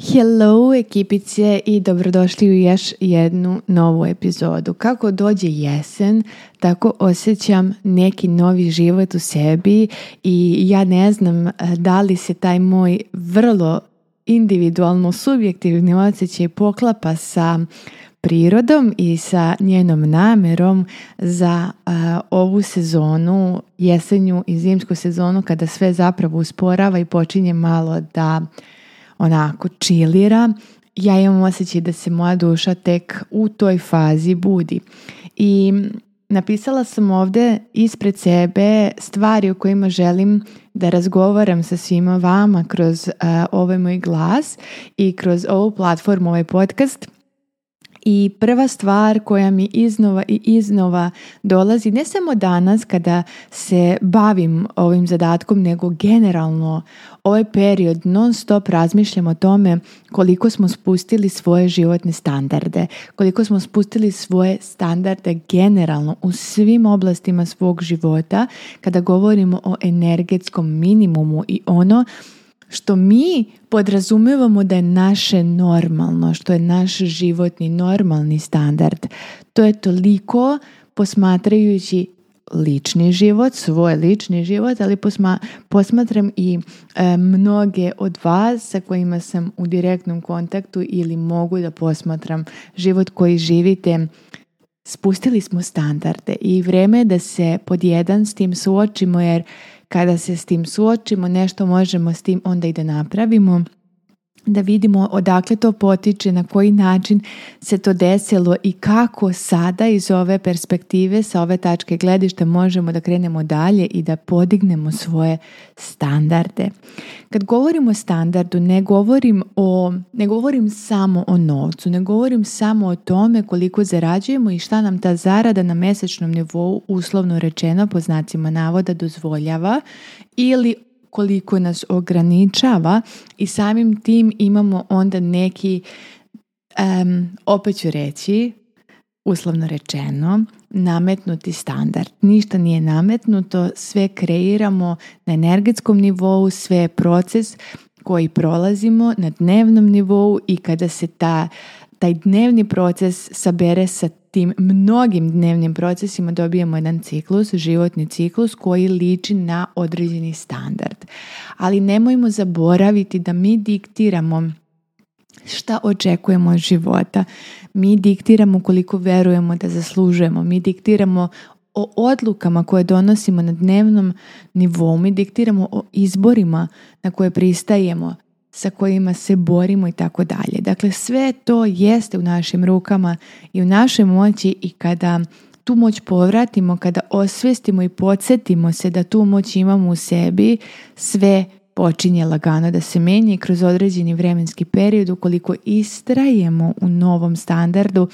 Hello ekipice i dobrodošli u još jednu novu epizodu. Kako dođe jesen, tako osjećam neki novi život u sebi i ja ne znam eh, da li se taj moj vrlo individualno subjektivni osjećaj poklapa sa prirodom i sa njenom namjerom za eh, ovu sezonu, jesenju i zimsku sezonu kada sve zapravo usporava i počinje malo da onako čilira, ja imam osjećaj da se moja duša tek u toj fazi budi. I napisala sam ovdje ispred sebe stvari o kojima želim da razgovaram sa svima vama kroz eh, ovaj moj glas i kroz ovu platformu, ovaj podcast – i prva stvar koja mi iznova i iznova dolazi, ne samo danas kada se bavim ovim zadatkom, nego generalno ovaj period non stop razmišljam o tome koliko smo spustili svoje životne standarde, koliko smo spustili svoje standarde generalno u svim oblastima svog života kada govorimo o energetskom minimumu i ono što mi podrazumijevamo da je naše normalno, što je naš životni normalni standard. To je toliko posmatrajući lični život, svoj lični život, ali posmatram i e, mnoge od vas sa kojima sam u direktnom kontaktu ili mogu da posmatram život koji živite. Spustili smo standarde i vrijeme je da se pod jedan s tim suočimo jer kada se s tim suočimo, nešto možemo s tim, onda i da napravimo da vidimo odakle to potiče, na koji način se to desilo i kako sada iz ove perspektive, sa ove tačke gledišta možemo da krenemo dalje i da podignemo svoje standarde. Kad govorim o standardu, ne govorim, o, ne govorim samo o novcu, ne govorim samo o tome koliko zarađujemo i šta nam ta zarada na mesečnom nivou, uslovno rečeno, po znacima navoda, dozvoljava ili koliko nas ograničava i samim tim imamo onda neki, um, opet ću reći, uslovno rečeno, nametnuti standard. Ništa nije nametnuto, sve kreiramo na energetskom nivou, sve je proces koji prolazimo na dnevnom nivou i kada se ta, taj dnevni proces sabere sa tim mnogim dnevnim procesima dobijemo jedan ciklus, životni ciklus koji liči na određeni standard. Ali nemojmo zaboraviti da mi diktiramo šta očekujemo od života. Mi diktiramo koliko verujemo da zaslužujemo. Mi diktiramo o odlukama koje donosimo na dnevnom nivou, mi diktiramo o izborima na koje pristajemo, sa kojima se borimo i tako dalje. Dakle, sve to jeste u našim rukama i u našoj moći i kada tu moć povratimo, kada osvestimo i podsjetimo se da tu moć imamo u sebi, sve počinje lagano da se i kroz određeni vremenski period ukoliko istrajemo u novom standardu,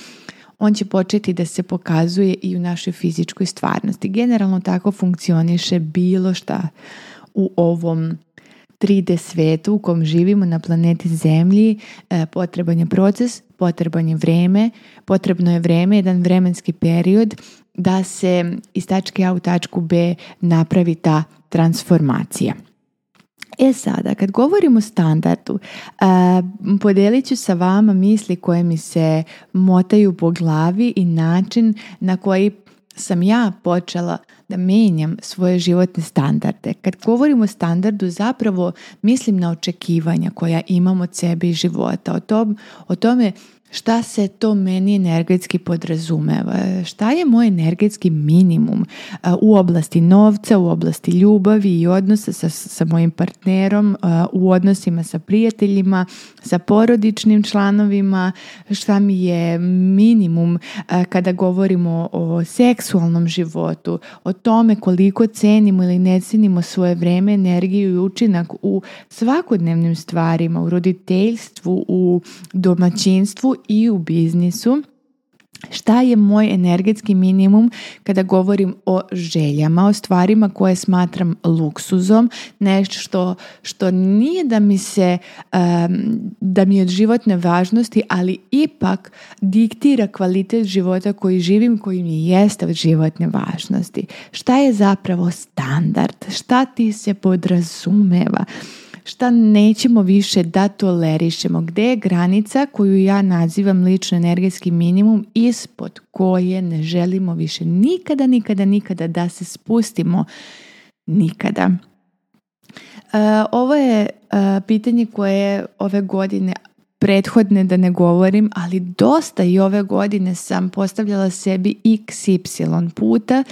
on će početi da se pokazuje i u našoj fizičkoj stvarnosti. Generalno tako funkcioniše bilo šta u ovom 3D svijetu u kom živimo na planeti Zemlji e, potreban je proces, potreban je vrijeme, potrebno je vrijeme, jedan vremenski period da se iz tačke A u tačku B napravi ta transformacija. E sada, kad govorimo o standardu, e, podelit ću sa vama misli koje mi se motaju po glavi i način na koji sam ja počela da menjam svoje životne standarde. Kad govorim o standardu, zapravo mislim na očekivanja koja imam od sebe i života, o, tom, o tome šta se to meni energetski podrazumeva, šta je moj energetski minimum e, u oblasti novca, u oblasti ljubavi i odnosa sa, sa mojim partnerom, e, u odnosima sa prijateljima, sa porodičnim članovima, šta mi je minimum e, kada govorimo o seksualnom životu, o tome koliko cenimo ili ne cenimo svoje vreme, energiju i učinak u svakodnevnim stvarima, u roditeljstvu, u domaćinstvu i u biznisu šta je moj energetski minimum kada govorim o željama, o stvarima koje smatram luksuzom, nešto što, što nije da mi se da mi je od životne važnosti, ali ipak diktira kvalitet života koji živim, koji mi jeste od životne važnosti. Šta je zapravo standard? Šta ti se podrazumeva? šta nećemo više da tolerišemo, gdje je granica koju ja nazivam lično energetski minimum ispod koje ne želimo više nikada, nikada, nikada da se spustimo nikada. E, ovo je e, pitanje koje ove godine prethodne da ne govorim, ali dosta i ove godine sam postavljala sebi xy puta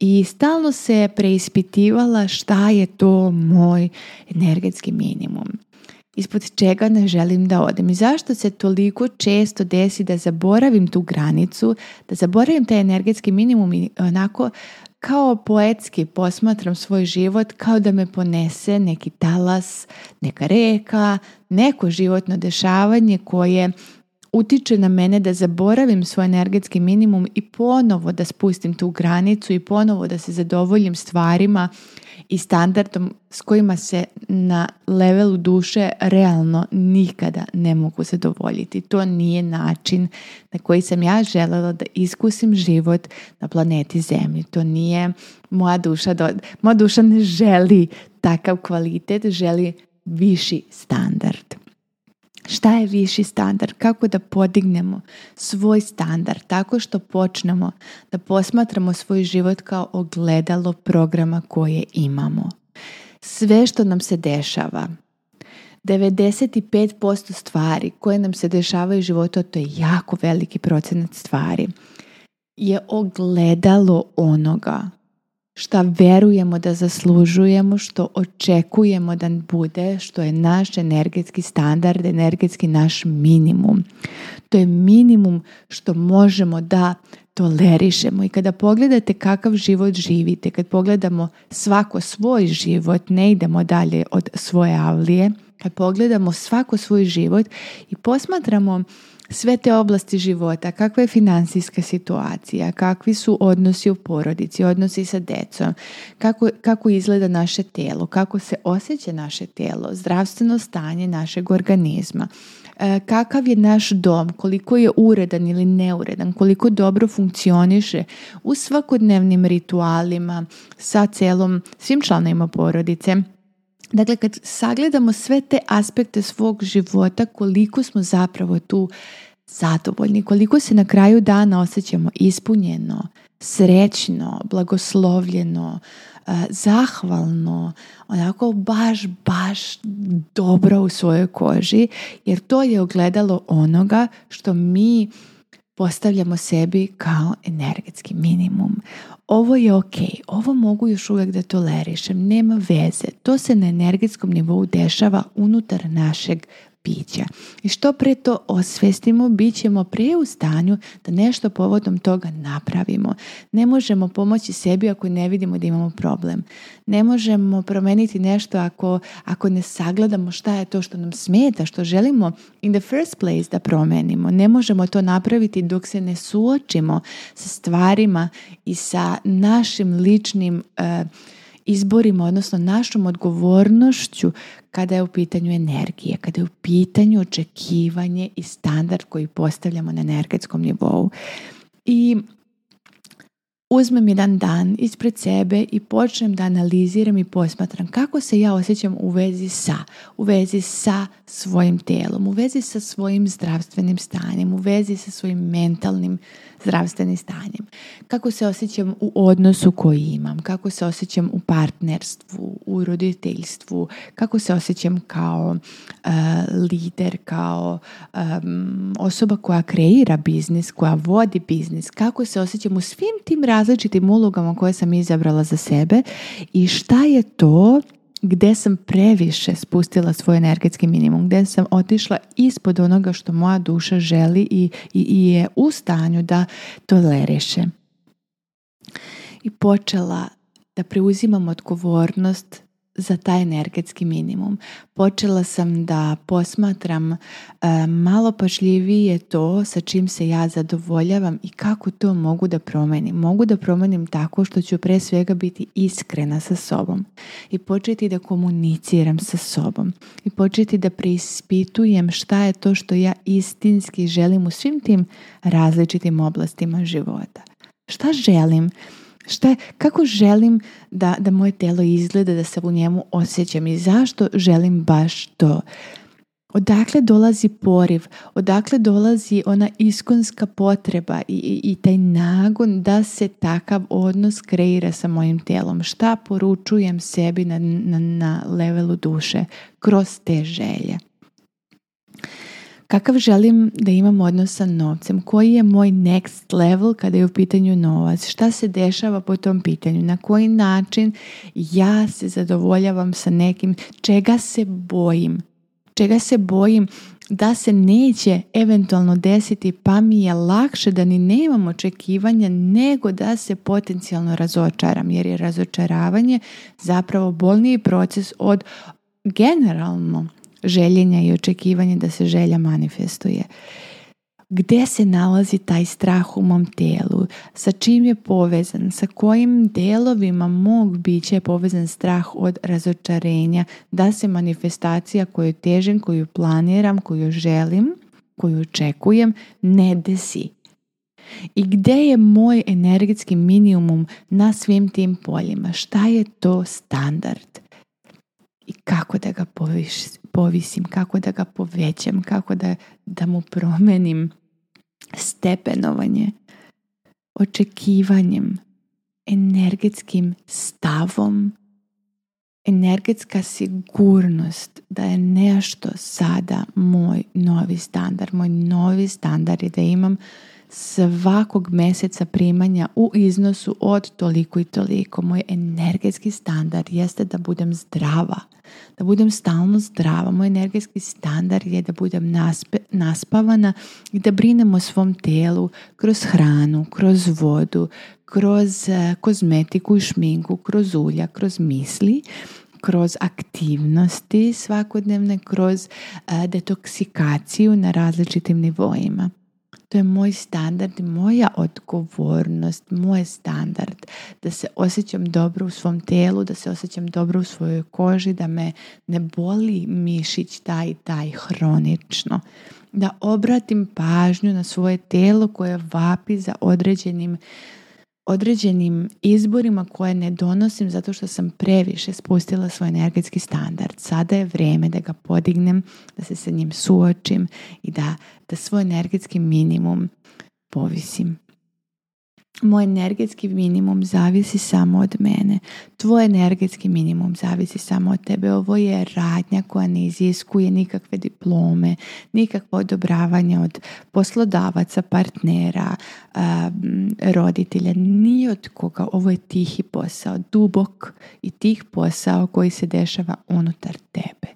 i stalno se preispitivala šta je to moj energetski minimum ispod čega ne želim da odem i zašto se toliko često desi da zaboravim tu granicu, da zaboravim taj energetski minimum i onako kao poetski posmatram svoj život kao da me ponese neki talas, neka reka, neko životno dešavanje koje utiče na mene da zaboravim svoj energetski minimum i ponovo da spustim tu granicu i ponovo da se zadovoljim stvarima i standardom s kojima se na levelu duše realno nikada ne mogu zadovoljiti. To nije način na koji sam ja željela da iskusim život na planeti Zemlji. To nije moja duša, do... moja duša ne želi takav kvalitet, želi viši standard. Šta je viši standard? Kako da podignemo svoj standard tako što počnemo da posmatramo svoj život kao ogledalo programa koje imamo. Sve što nam se dešava, 95% stvari koje nam se dešavaju u životu, to je jako veliki procenat stvari, je ogledalo onoga šta verujemo da zaslužujemo, što očekujemo da bude, što je naš energetski standard, energetski naš minimum. To je minimum što možemo da tolerišemo i kada pogledate kakav život živite, kad pogledamo svako svoj život, ne idemo dalje od svoje avlije, kad pogledamo svako svoj život i posmatramo sve te oblasti života, kakva je financijska situacija, kakvi su odnosi u porodici, odnosi sa decom, kako, kako izgleda naše tijelo, kako se osjeća naše tijelo, zdravstveno stanje našeg organizma, e, kakav je naš dom, koliko je uredan ili neuredan, koliko dobro funkcioniše u svakodnevnim ritualima sa celom, svim članovima porodice – Dakle, kad sagledamo sve te aspekte svog života, koliko smo zapravo tu zadovoljni, koliko se na kraju dana osjećamo ispunjeno, srećno, blagoslovljeno, eh, zahvalno, onako baš, baš dobro u svojoj koži, jer to je ogledalo onoga što mi postavljamo sebi kao energetski minimum. Ovo je ok, ovo mogu još uvijek da tolerišem, nema veze. To se na energetskom nivou dešava unutar našeg pića. I što pre to osvestimo, bit ćemo prije u stanju da nešto povodom toga napravimo. Ne možemo pomoći sebi ako ne vidimo da imamo problem. Ne možemo promeniti nešto ako, ako ne sagledamo šta je to što nam smeta, što želimo in the first place da promenimo. Ne možemo to napraviti dok se ne suočimo sa stvarima i sa našim ličnim eh, izborimo, odnosno našom odgovornošću kada je u pitanju energije, kada je u pitanju očekivanje i standard koji postavljamo na energetskom nivou. I uzmem jedan dan ispred sebe i počnem da analiziram i posmatram kako se ja osjećam u vezi sa, u vezi sa svojim telom, u vezi sa svojim zdravstvenim stanjem, u vezi sa svojim mentalnim zdravstvenim stanjem. Kako se osjećam u odnosu koji imam, kako se osjećam u partnerstvu, u roditeljstvu, kako se osjećam kao eh, lider, kao osoba koja kreira biznis, koja vodi biznis, kako se osjećam u svim tim različitim ulogama koje sam izabrala za sebe i šta je to gdje sam previše spustila svoj energetski minimum, gdje sam otišla ispod onoga što moja duša želi i, i, je u stanju da toleriše. I počela da preuzimam odgovornost za taj energetski minimum. Počela sam da posmatram e, malo pažljivije to sa čim se ja zadovoljavam i kako to mogu da promenim. Mogu da promenim tako što ću pre svega biti iskrena sa sobom i početi da komuniciram sa sobom i početi da prispitujem šta je to što ja istinski želim u svim tim različitim oblastima života. Šta želim? Šta je, kako želim da, da moje telo izgleda, da se u njemu osjećam i zašto želim baš to? Odakle dolazi poriv, odakle dolazi ona iskonska potreba i, i, taj nagon da se takav odnos kreira sa mojim tijelom. Šta poručujem sebi na, na, na levelu duše kroz te želje? kakav želim da imam odnos sa novcem, koji je moj next level kada je u pitanju novac, šta se dešava po tom pitanju, na koji način ja se zadovoljavam sa nekim, čega se bojim, čega se bojim da se neće eventualno desiti pa mi je lakše da ni nemam očekivanja nego da se potencijalno razočaram jer je razočaravanje zapravo bolniji proces od generalno željenja i očekivanje da se želja manifestuje. Gde se nalazi taj strah u mom telu? Sa čim je povezan? Sa kojim delovima mog bića je povezan strah od razočarenja? Da se manifestacija koju težim, koju planiram, koju želim, koju očekujem, ne desi. I gde je moj energetski minimum na svim tim poljima? Šta je to standard? I kako da ga povisim, kako da ga povećam, kako da, da mu promenim stepenovanje, očekivanjem, energetskim stavom, energetska sigurnost da je nešto sada moj novi standard. Moj novi standard je da imam svakog mjeseca primanja u iznosu od toliko i toliko. Moj energetski standard jeste da budem zdrava, da budem stalno zdrava, moj energetski standard je da budem naspavana i da brinem o svom telu kroz hranu, kroz vodu, kroz e, kozmetiku i šminku, kroz ulja, kroz misli kroz aktivnosti svakodnevne, kroz e, detoksikaciju na različitim nivoima je moj standard, moja odgovornost, moj standard. Da se osjećam dobro u svom telu, da se osjećam dobro u svojoj koži, da me ne boli mišić taj taj hronično. Da obratim pažnju na svoje telo koje vapi za određenim određenim izborima koje ne donosim zato što sam previše spustila svoj energetski standard. Sada je vrijeme da ga podignem, da se sa njim suočim i da, da svoj energetski minimum povisim moj energetski minimum zavisi samo od mene. Tvoj energetski minimum zavisi samo od tebe. Ovo je radnja koja ne iziskuje nikakve diplome, nikakvo odobravanje od poslodavaca, partnera, roditelja, ni od koga. Ovo je tihi posao, dubok i tih posao koji se dešava unutar tebe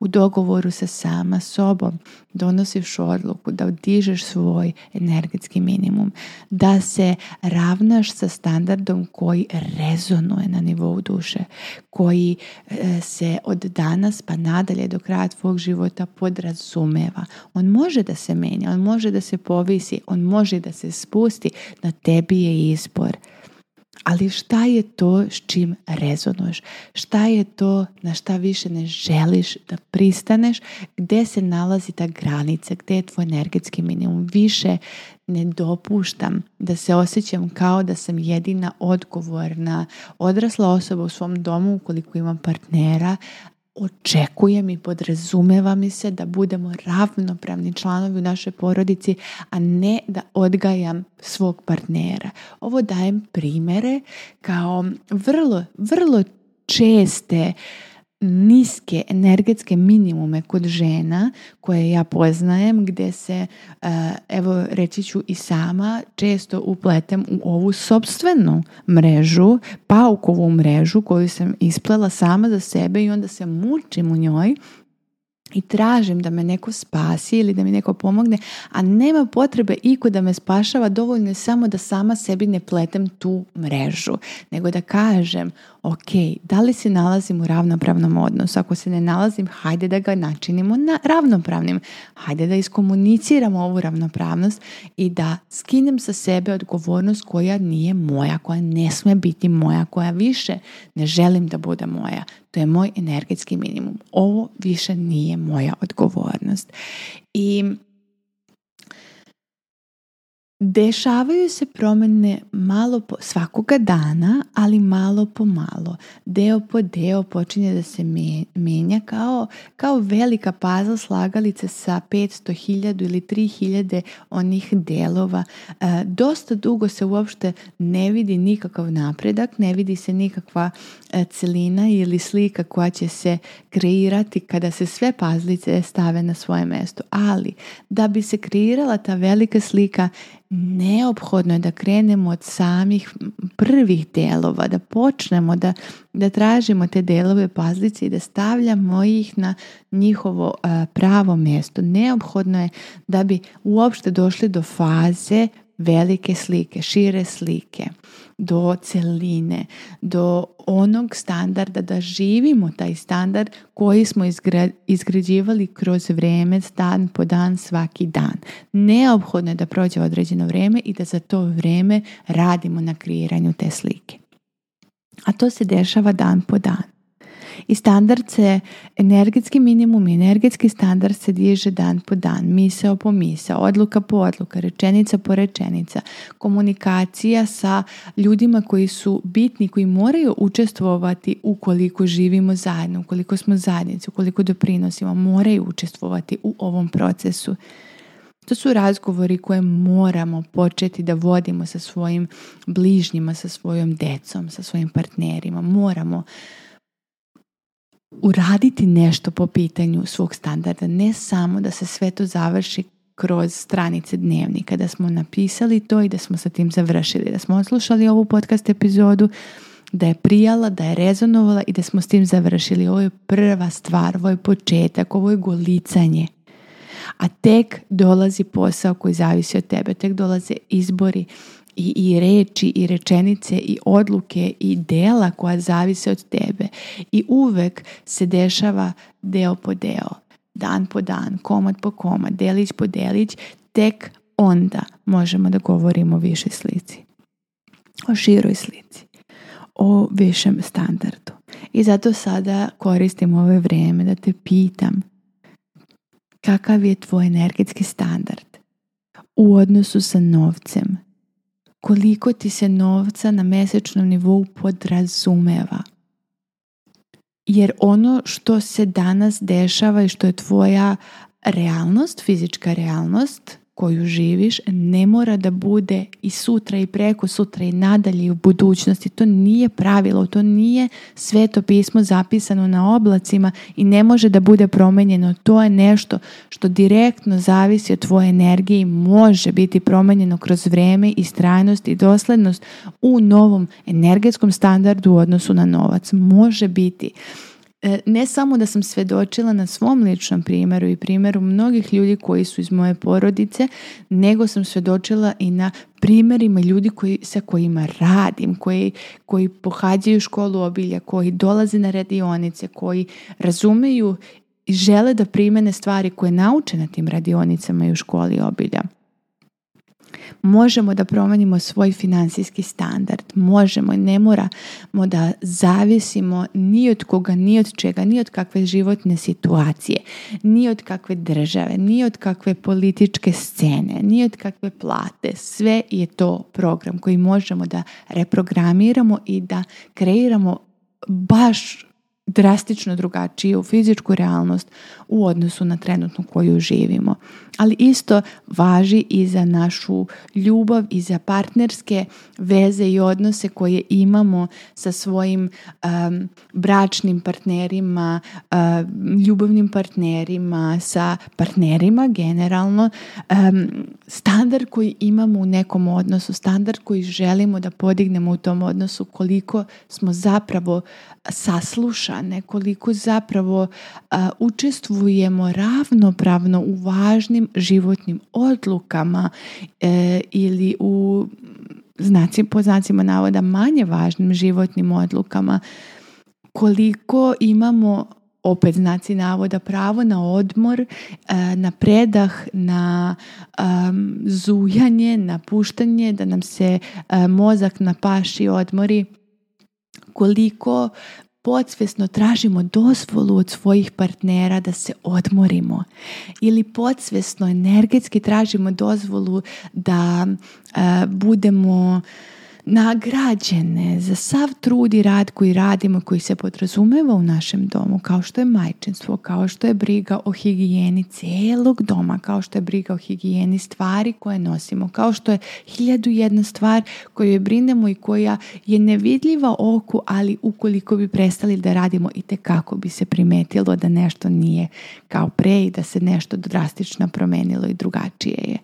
u dogovoru sa sama sobom donosiš odluku da dižeš svoj energetski minimum, da se ravnaš sa standardom koji rezonuje na nivou duše, koji e, se od danas pa nadalje do kraja tvog života podrazumeva. On može da se menja, on može da se povisi, on može da se spusti, na tebi je izbor ali šta je to s čim rezonuješ? Šta je to na šta više ne želiš da pristaneš? Gde se nalazi ta granica? Gde je tvoj energetski minimum? Više ne dopuštam da se osjećam kao da sam jedina odgovorna odrasla osoba u svom domu ukoliko imam partnera očekujem i podrazumeva mi se da budemo ravnopravni članovi u našoj porodici, a ne da odgajam svog partnera. Ovo dajem primere kao vrlo, vrlo česte niske energetske minimume kod žena koje ja poznajem gdje se eh, evo reći ću i sama često upletem u ovu sobstvenu mrežu, paukovu mrežu koju sam isplela sama za sebe i onda se mučim u njoj i tražim da me neko spasi ili da mi neko pomogne, a nema potrebe iko da me spašava, dovoljno je samo da sama sebi ne pletem tu mrežu, nego da kažem ok, da li se nalazim u ravnopravnom odnosu? Ako se ne nalazim, hajde da ga načinimo na ravnopravnim. Hajde da iskomuniciramo ovu ravnopravnost i da skinem sa sebe odgovornost koja nije moja, koja ne smije biti moja, koja više ne želim da bude moja. To je moj energetski minimum. Ovo više nije moja odgovornost. I Dešavaju se promjene malo po, svakoga dana, ali malo po malo. Deo po deo počinje da se menja kao, kao velika puzzle slagalice sa 500.000 ili 3.000 onih delova. E, dosta dugo se uopšte ne vidi nikakav napredak, ne vidi se nikakva e, celina ili slika koja će se kreirati kada se sve pazlice stave na svoje mesto. Ali da bi se kreirala ta velika slika neophodno je da krenemo od samih prvih delova, da počnemo, da, da tražimo te delove pazlice i da stavljamo ih na njihovo e, pravo mjesto. Neophodno je da bi uopšte došli do faze velike slike, šire slike do celine, do onog standarda, da živimo taj standard koji smo izgrađivali kroz vrijeme, dan po dan, svaki dan. Neophodno je da prođe određeno vrijeme i da za to vrijeme radimo na kreiranju te slike. A to se dešava dan po dan i standard se, energetski minimum i energetski standard se diže dan po dan, misao po misao, odluka po odluka, rečenica po rečenica, komunikacija sa ljudima koji su bitni, koji moraju učestvovati ukoliko živimo zajedno, ukoliko smo zajednici, ukoliko doprinosimo, moraju učestvovati u ovom procesu. To su razgovori koje moramo početi da vodimo sa svojim bližnjima, sa svojom decom, sa svojim partnerima. Moramo uraditi nešto po pitanju svog standarda. Ne samo da se sve to završi kroz stranice dnevnika, da smo napisali to i da smo sa tim završili, da smo oslušali ovu podcast epizodu, da je prijala, da je rezonovala i da smo s tim završili. Ovo je prva stvar, ovo je početak, ovo je golicanje. A tek dolazi posao koji zavisi od tebe, tek dolaze izbori, i, i reči i rečenice i odluke i dela koja zavise od tebe i uvek se dešava deo po deo, dan po dan, komad po komad, delić po delić, tek onda možemo da govorimo o višoj slici, o široj slici, o višem standardu. I zato sada koristim ove vrijeme da te pitam kakav je tvoj energetski standard u odnosu sa novcem, koliko ti se novca na mjesečnom nivou podrazumeva. Jer ono što se danas dešava i što je tvoja realnost, fizička realnost, koju živiš ne mora da bude i sutra i preko sutra i nadalje i u budućnosti. To nije pravilo, to nije sveto pismo zapisano na oblacima i ne može da bude promenjeno. To je nešto što direktno zavisi od tvoje energije i može biti promenjeno kroz vreme i strajnost i doslednost u novom energetskom standardu u odnosu na novac. Može biti. E, ne samo da sam svedočila na svom ličnom primjeru i primjeru mnogih ljudi koji su iz moje porodice, nego sam svedočila i na primjerima ljudi koji, sa kojima radim, koji, koji pohađaju školu obilja, koji dolaze na radionice, koji razumiju i žele da primene stvari koje nauče na tim radionicama i u školi obilja. Možemo da promijenimo svoj financijski standard, možemo, i ne moramo da zavisimo ni od koga, ni od čega, ni od kakve životne situacije, ni od kakve države, ni od kakve političke scene, ni od kakve plate. Sve je to program koji možemo da reprogramiramo i da kreiramo baš drastično drugačiju fizičku realnost u odnosu na trenutnu koju živimo ali isto važi i za našu ljubav i za partnerske veze i odnose koje imamo sa svojim bračnim partnerima, um, ljubavnim partnerima, sa partnerima generalno. standard koji imamo u nekom odnosu, standard koji želimo da podignemo u tom odnosu, koliko smo zapravo saslušane, koliko zapravo učestvujemo ravnopravno u važnim životnim odlukama e, ili u znaci, po znacima navoda manje važnim životnim odlukama koliko imamo opet znaci navoda pravo na odmor, e, na predah, na zujanje, na puštanje, da nam se e, mozak napaši odmori koliko podsvjesno tražimo dozvolu od svojih partnera da se odmorimo ili podsvjesno energetski tražimo dozvolu da eh, budemo nagrađene za sav trud i rad koji radimo, koji se podrazumeva u našem domu, kao što je majčinstvo, kao što je briga o higijeni cijelog doma, kao što je briga o higijeni stvari koje nosimo, kao što je hiljadu jedna stvar koju je brinemo i koja je nevidljiva oku, ali ukoliko bi prestali da radimo i kako bi se primetilo da nešto nije kao pre i da se nešto drastično promenilo i drugačije je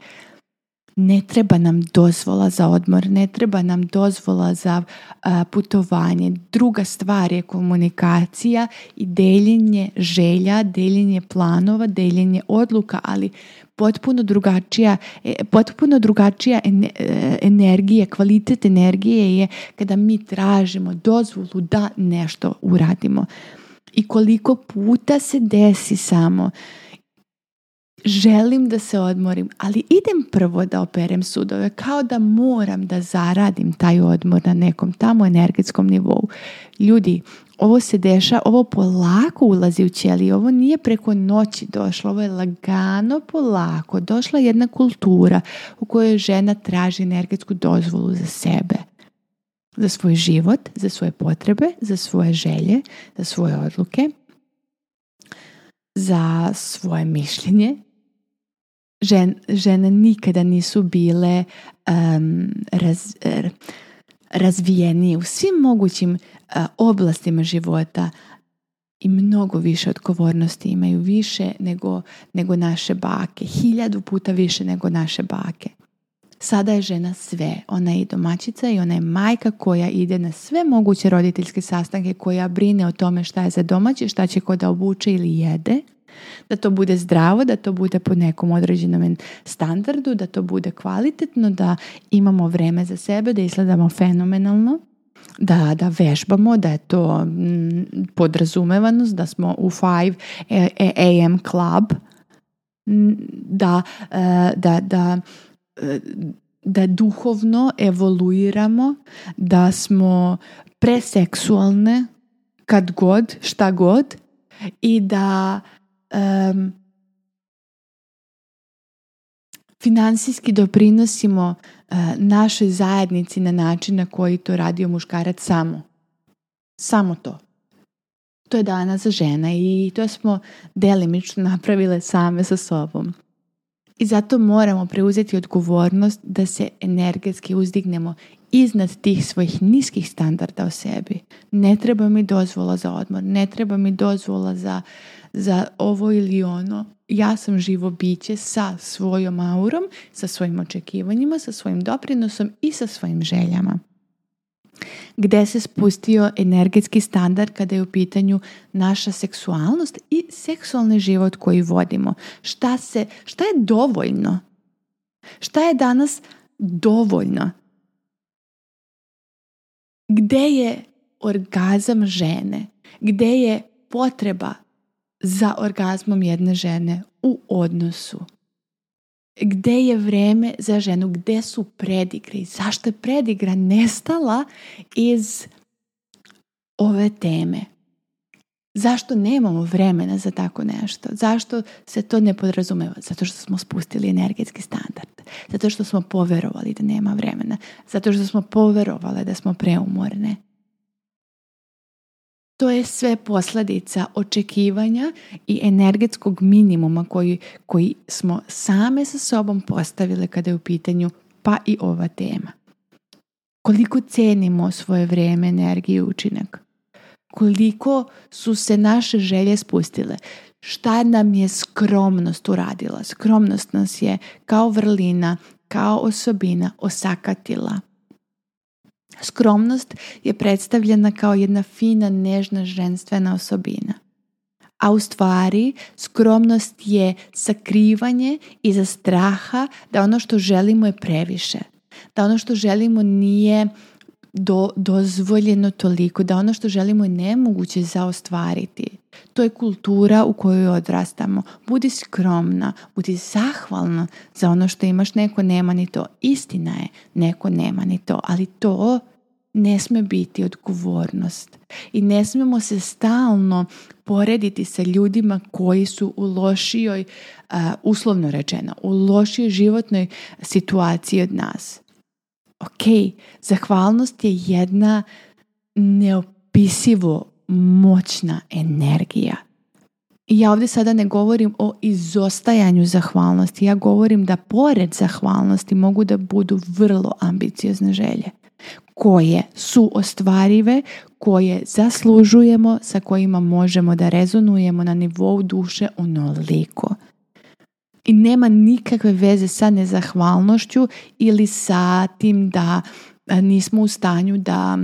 ne treba nam dozvola za odmor, ne treba nam dozvola za putovanje. Druga stvar je komunikacija i deljenje želja, deljenje planova, deljenje odluka, ali potpuno drugačija, e, potpuno drugačija e, energije, kvalitet energije je kada mi tražimo dozvolu da nešto uradimo. I koliko puta se desi samo želim da se odmorim, ali idem prvo da operem sudove, kao da moram da zaradim taj odmor na nekom tamo energetskom nivou. Ljudi, ovo se deša, ovo polako ulazi u ćelije, ovo nije preko noći došlo, ovo je lagano, polako. Došla jedna kultura u kojoj žena traži energetsku dozvolu za sebe za svoj život, za svoje potrebe, za svoje želje, za svoje odluke, za svoje mišljenje, žen, žene nikada nisu bile um, razvijenije u svim mogućim oblastima života i mnogo više odgovornosti imaju više nego, nego naše bake. Hiljadu puta više nego naše bake. Sada je žena sve. Ona je i domaćica i ona je majka koja ide na sve moguće roditeljske sastanke, koja brine o tome šta je za domaće, šta će ko da obuče ili jede. Da to bude zdravo, da to bude po nekom određenom standardu, da to bude kvalitetno, da imamo vreme za sebe, da izgledamo fenomenalno, da, da vežbamo, da je to mm, podrazumevanost, da smo u 5 e, e, AM club, mm, e, da, da, da, da duhovno evoluiramo, da smo preseksualne kad god, šta god i da um, financijski doprinosimo e, našoj zajednici na način na koji to radio muškarac samo. Samo to. To je danas za žena i to smo delimično napravile same sa sobom. I zato moramo preuzeti odgovornost da se energetski uzdignemo iznad tih svojih niskih standarda o sebi. Ne treba mi dozvola za odmor, ne treba mi dozvola za, za ovo ili ono. Ja sam živo biće sa svojom aurom, sa svojim očekivanjima, sa svojim doprinosom i sa svojim željama. Gde se spustio energetski standard kada je u pitanju naša seksualnost i seksualni život koji vodimo. Šta, se, šta je dovoljno? Šta je danas dovoljno? Gde je orgazam žene? Gde je potreba za orgazmom jedne žene u odnosu? Gde je vreme za ženu? Gde su predigre? I zašto je predigra nestala iz ove teme? Zašto nemamo vremena za tako nešto? Zašto se to ne podrazumeva? Zato što smo spustili energetski standard. Zato što smo poverovali da nema vremena. Zato što smo poverovali da smo preumorne. To je sve posljedica očekivanja i energetskog minimuma koji, koji smo same sa sobom postavile kada je u pitanju pa i ova tema. Koliko cenimo svoje vrijeme, energiju i učinak? koliko su se naše želje spustile. Šta nam je skromnost uradila? Skromnost nas je kao vrlina, kao osobina osakatila. Skromnost je predstavljena kao jedna fina, nežna, ženstvena osobina. A u stvari skromnost je sakrivanje iza straha da ono što želimo je previše. Da ono što želimo nije do, dozvoljeno toliko, da ono što želimo je nemoguće zaostvariti. To je kultura u kojoj odrastamo. Budi skromna, budi zahvalna za ono što imaš. Neko nema ni to. Istina je, neko nema ni to. Ali to ne sme biti odgovornost. I ne smijemo se stalno porediti sa ljudima koji su u lošijoj, uslovno rečeno, u lošijoj životnoj situaciji od nas. Ok, zahvalnost je jedna neopisivo moćna energija. ja ovdje sada ne govorim o izostajanju zahvalnosti. Ja govorim da pored zahvalnosti mogu da budu vrlo ambiciozne želje koje su ostvarive, koje zaslužujemo, sa kojima možemo da rezonujemo na nivou duše onoliko i nema nikakve veze sa nezahvalnošću ili sa tim da e, nismo u stanju da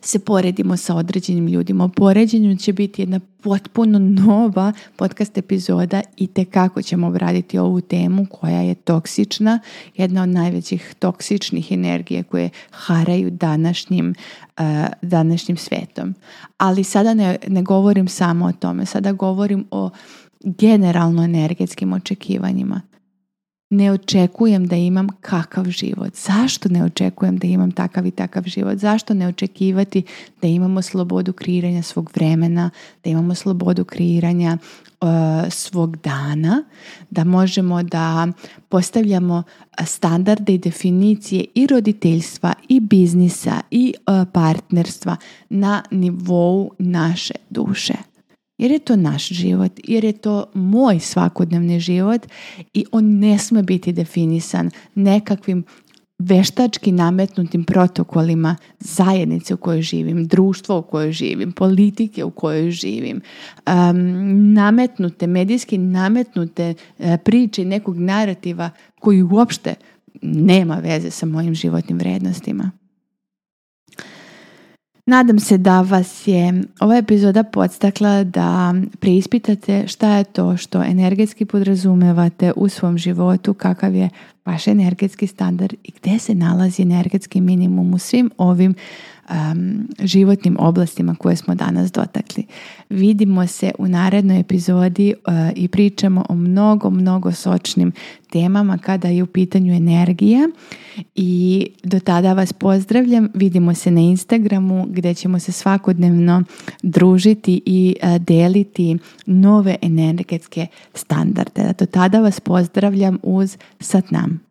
se poredimo sa određenim ljudima. O poređenju će biti jedna potpuno nova podcast epizoda i te kako ćemo obraditi ovu temu koja je toksična, jedna od najvećih toksičnih energije koje haraju današnjim, uh, današnjim svetom. Ali sada ne, ne govorim samo o tome, sada govorim o generalno energetskim očekivanjima. Ne očekujem da imam kakav život. Zašto ne očekujem da imam takav i takav život? Zašto ne očekivati da imamo slobodu kreiranja svog vremena, da imamo slobodu kreiranja e, svog dana, da možemo da postavljamo e, standarde i definicije i roditeljstva i biznisa i e, partnerstva na nivou naše duše jer je to naš život, jer je to moj svakodnevni život i on ne smije biti definisan nekakvim veštački nametnutim protokolima zajednice u kojoj živim, društvo u kojoj živim, politike u kojoj živim, nametnute, medijski nametnute e, priče nekog narativa koji uopšte nema veze sa mojim životnim vrednostima. Nadam se da vas je ova epizoda podstakla da preispitate šta je to što energetski podrazumevate u svom životu, kakav je vaš energetski standard i gdje se nalazi energetski minimum u svim ovim um, životnim oblastima koje smo danas dotakli. Vidimo se u narednoj epizodi e, i pričamo o mnogo, mnogo sočnim temama kada je u pitanju energija i do tada vas pozdravljam. Vidimo se na Instagramu gdje ćemo se svakodnevno družiti i e, deliti nove energetske standarde. Do tada vas pozdravljam uz Satnam.